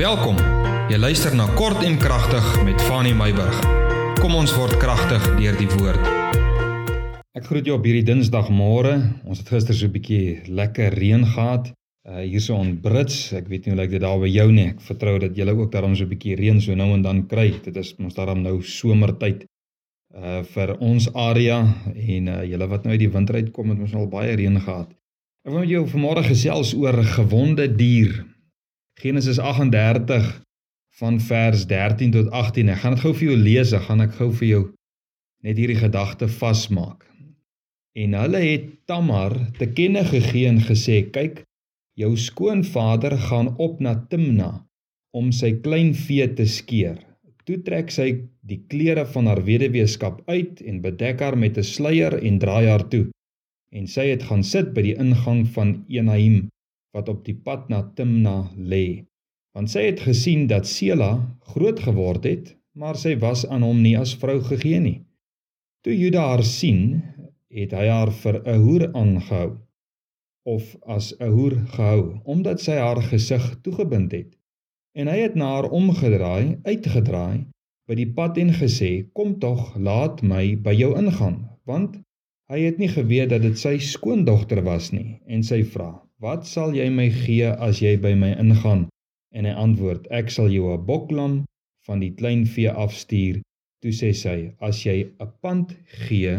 Welkom. Jy luister na Kort en Kragtig met Fanny Meyburg. Kom ons word kragtig deur die woord. Ek groet jou op hierdie Dinsdagmôre. Ons het gister so 'n bietjie lekker reën gehad. Uh hierso in Brits. Ek weet nie hoe lyk dit daar by jou nie. Ek vertrou dat julle ook daarom so 'n bietjie reën so nou en dan kry. Dit is ons daarom nou somertyd uh vir ons area en uh julle wat nou uit die winter uitkom het ons al baie reën gehad. Ek wil met jou vanmôre gesels oor gewonde dier. Genesis 38 van vers 13 tot 18. Ek gaan dit gou vir jou lees, ek gaan ek gou vir jou net hierdie gedagte vasmaak. En hulle het Tamar te kenne gegee en gesê: "Kyk, jou skoonvader gaan op na Timna om sy klein vee te skeer. Toe trek sy die klere van haar weduweeskap uit en bedek haar met 'n sluier en draai haar toe. En sy het gaan sit by die ingang van Enaim wat op die pad na Timna lê. Want sy het gesien dat Sela groot geword het, maar sy was aan hom nie as vrou gegee nie. Toe Juda haar sien, het hy haar vir 'n hoer aangehou of as 'n hoer gehou omdat sy haar gesig toegebind het. En hy het na haar omgedraai, uitgedraai by die pad en gesê: "Kom tog, laat my by jou ingaan," want hy het nie geweet dat dit sy skoondogter was nie en sy vra: Wat sal jy my gee as jy by my ingaan? En hy antwoord: Ek sal jou 'n boklam van die klein vee afstuur. Toe sê sy: As jy 'n pand gee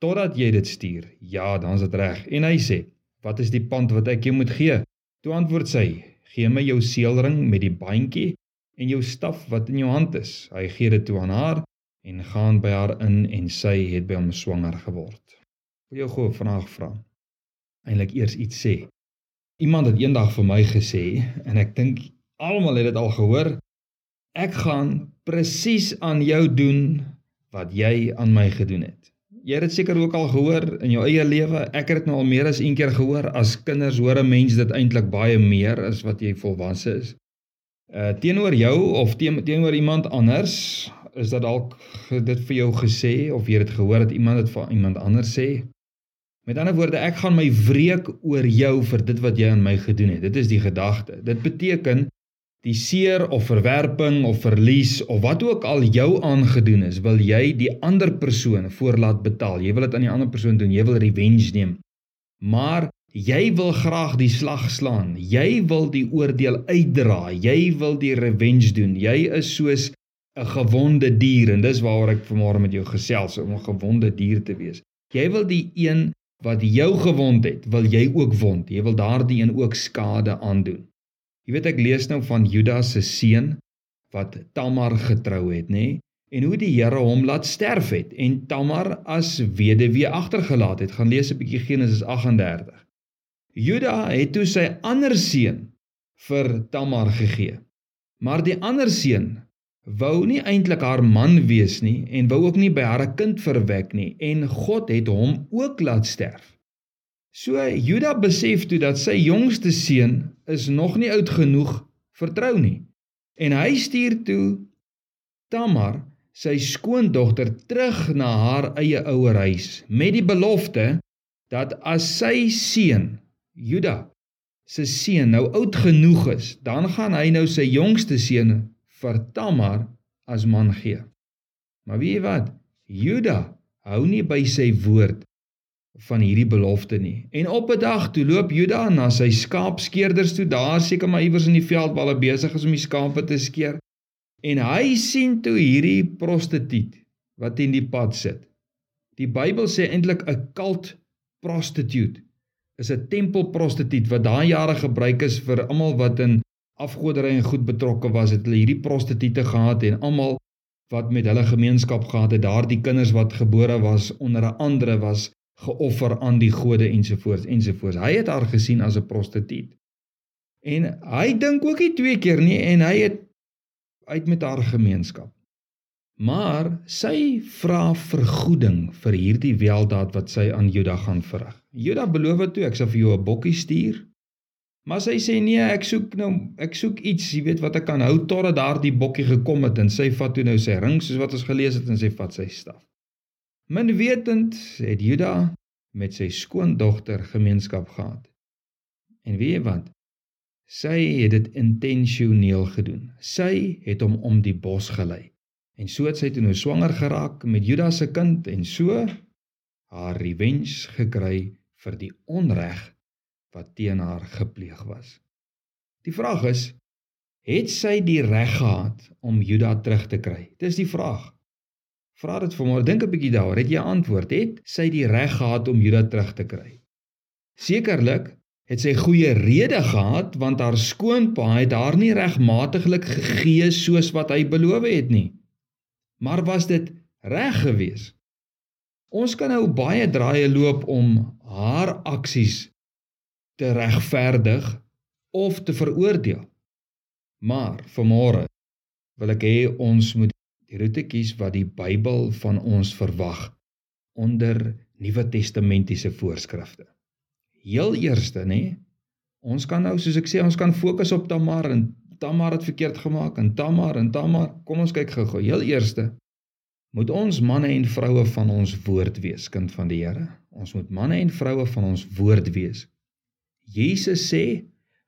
totdat jy dit stuur, ja, dan's dit reg. En hy sê: Wat is die pand wat ek jou moet gee? Toe antwoord sy: Gee my jou seelring met die bandjie en jou staf wat in jou hand is. Hy gee dit toe aan haar en gaan by haar in en sy het by hom swanger geword. Wil jou gou vraag vra? Eindelik eers iets sê. Iemand het eendag vir my gesê en ek dink almal het dit al gehoor. Ek gaan presies aan jou doen wat jy aan my gedoen het. Jy het dit seker ook al gehoor in jou eie lewe. Ek het dit nou al meer as een keer gehoor. As kinders hoor 'n mens dit eintlik baie meer as wat jy volwasse is. Uh teenoor jou of teenoor iemand anders is dit dalk dit vir jou gesê of jy het gehoor dat iemand dit vir iemand anders sê. Met ander woorde, ek gaan my wreek oor jou vir dit wat jy aan my gedoen het. Dit is die gedagte. Dit beteken die seer of verwerping of verlies of wat ook al jou aangedoen is, wil jy die ander persoon voorlaat betaal. Jy wil dit aan die ander persoon doen. Jy wil revenge neem. Maar jy wil graag die slag slaan. Jy wil die oordeel uitdra. Jy wil die revenge doen. Jy is soos 'n gewonde dier en dis waaroor ek vanmôre met jou gesels om 'n gewonde dier te wees. Jy wil die een wat jou gewond het, wil jy ook wond. Jy wil daardie een ook skade aandoen. Jy weet ek lees nou van Judas se seun wat Tamar getrou het, nê? En hoe die Here hom laat sterf het en Tamar as weduwee agtergelaat het. Gaan lees 'n bietjie Genesis 38. Juda het toe sy ander seun vir Tamar gegee. Maar die ander seun wou nie eintlik haar man wees nie en wou ook nie by haar 'n kind verwek nie en God het hom ook laat sterf. So Juda besef toe dat sy jongste seun is nog nie oud genoeg vir trou nie. En hy stuur toe Tamar, sy skoondogter terug na haar eie ouerhuis met die belofte dat as sy seun Juda se seun nou oud genoeg is, dan gaan hy nou sy jongste seun vir Tamar as man gee. Maar weet jy wat? Juda hou nie by sy woord van hierdie belofte nie. En op 'n dag toe loop Juda na sy skaapskeerders toe, daar seker maar iewers in die veld waar hulle besig is om die skape te skeer. En hy sien toe hierdie prostituut wat in die pad sit. Die Bybel sê eintlik 'n cult prostitute is 'n tempelprostituut wat daai jare gebruik is vir almal wat in afgodery en goed betrokke was, het hulle hierdie prostituie gehad en almal wat met hulle gemeenskap gehad het, daardie kinders wat gebore was onder 'n andere was geoffer aan die gode ensovoorts ensovoorts. Hy het haar gesien as 'n prostituut. En hy dink ook nie twee keer nie en hy het uit met haar gemeenskap. Maar sy vra vergoeding vir hierdie weldaad wat sy aan Juda gaan verrig. Juda beloof toe ek sal vir jou 'n bokkie stuur Maar sy sê nee, ek soek nou ek soek iets, jy weet wat ek kan hou totdat daardie bokkie gekom het en sy vat toe nou sy ring soos wat ons gelees het en sy vat sy staf. Min wetend het Juda met sy skoondogter gemeenskap gehad. En weet jy wat? Sy het dit intentioneel gedoen. Sy het hom om die bos gelei. En so het sy toe nou swanger geraak met Judas se kind en so haar revenge gekry vir die onreg wat teen haar gepleeg was. Die vraag is, het sy die reg gehad om Judas terug te kry? Dis die vraag. Vra dit vir my, dink 'n bietjie daaroor. Het jy 'n antwoord? Het sy die reg gehad om Judas terug te kry? Sekerlik het sy goeie rede gehad want haar skoonpa het haar nie regmatiglik gegee soos wat hy beloof het nie. Maar was dit reg geweest? Ons kan nou baie draaie loop om haar aksies te regverdig of te veroordeel. Maar vanmôre wil ek hê ons moet die roete kies wat die Bybel van ons verwag onder Nuwe Testamentiese voorskrifte. Heel eerste nê ons kan nou soos ek sê ons kan fokus op Tamar en Tamar het verkeerd gemaak en Tamar en Tamar. Kom ons kyk gou-gou. Heel eerste moet ons manne en vroue van ons woord wees kind van die Here? Ons moet manne en vroue van ons woord wees Jesus sê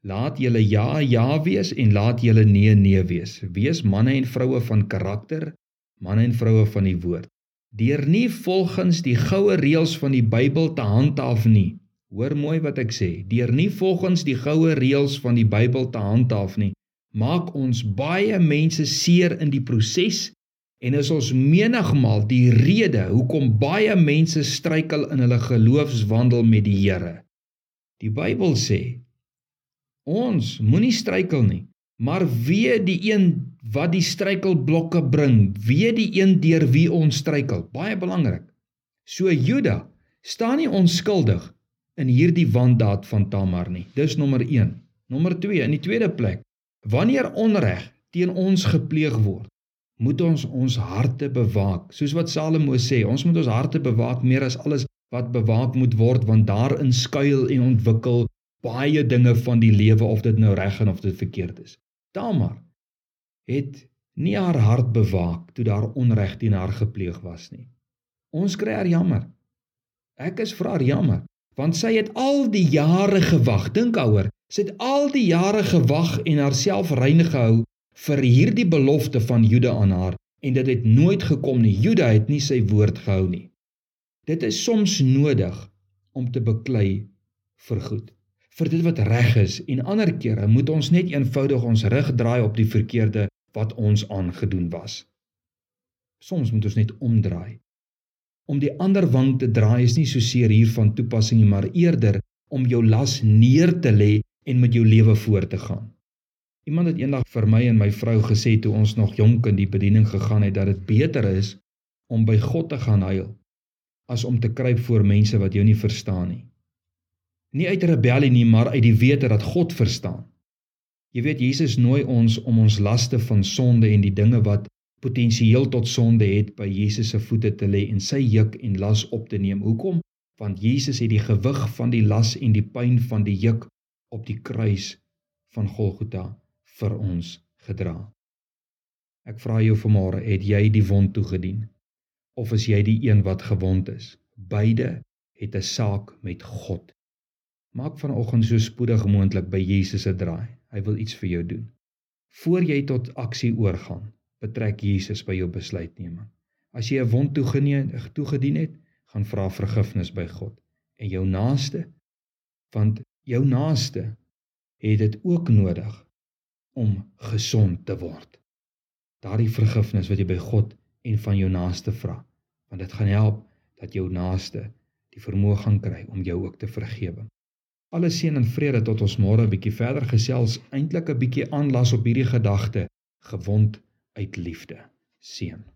laat julle ja ja wees en laat julle nee nee wees wees manne en vroue van karakter manne en vroue van die woord deur nie volgens die goue reëls van die Bybel te handhaaf nie Hoor mooi wat ek sê. Deur nie volgens die goue reëls van die Bybel te handhaaf nie, maak ons baie mense seer in die proses en is ons menigmal die rede hoekom baie mense struikel in hulle geloofswandel met die Here. Die Bybel sê ons moenie struikel nie, maar wie die een wat die struikelblokke bring, wie die een deur wie ons struikel. Baie belangrik. So Juda staan nie onskuldig in hierdie wandaad van Tamar nie. Dis nommer 1. Nommer 2, in die tweede plek, wanneer onreg teen ons gepleeg word, moet ons ons harte bewaak. Soos wat Salomo sê, ons moet ons harte bewaak meer as alles wat bewaak moet word want daarin skuil en ontwikkel baie dinge van die lewe of dit nou reg en of dit verkeerd is. Tamar het nie haar hart bewaak toe daar onreg teen haar gepleeg was nie. Ons kry haar jammer. Ek is vir haar jammer want sy het al die jare gewag dink ouer sy het al die jare gewag en haarself rein gehou vir hierdie belofte van Juda aan haar en dit het nooit gekom nie Juda het nie sy woord gehou nie dit is soms nodig om te beklei vir goed vir dit wat reg is. En ander kere moet ons net eenvoudig ons rug draai op die verkeerde wat ons aangedoen was. Soms moet ons net omdraai. Om die ander wang te draai is nie so seer hier van toepassing nie, maar eerder om jou las neer te lê en met jou lewe voort te gaan. Iemand het eendag vir my en my vrou gesê toe ons nog jonk in die bediening gegaan het dat dit beter is om by God te gaan huil as om te kruip voor mense wat jou nie verstaan nie. Nie uit rebellie nie, maar uit die wete dat God verstaan. Jy weet Jesus nooi ons om ons laste van sonde en die dinge wat potensieel tot sonde het by Jesus se voete te lê en sy juk en las op te neem. Hoekom? Want Jesus het die gewig van die las en die pyn van die juk op die kruis van Golgotha vir ons gedra. Ek vra jou vanmôre, het jy die wond toegedien of is jy die een wat gewond is? Beide het 'n saak met God. Maak vanoggend so spoedig moontlik by Jesus se draai. Hy wil iets vir jou doen. Voordat jy tot aksie oorgaan, betrek Jesus by jou besluitneming. As jy 'n wond toegedien het, gaan vra vergifnis by God en jou naaste want jou naaste het dit ook nodig om gesond te word. Daardie vergifnis wat jy by God en van jou naaste vra, want dit gaan help dat jou naaste die vermoë gaan kry om jou ook te vergewe. Alle seën en vrede tot ons môre 'n bietjie verder gesels, eintlik 'n bietjie aanlas op hierdie gedagte gewond uit liefde. Seën.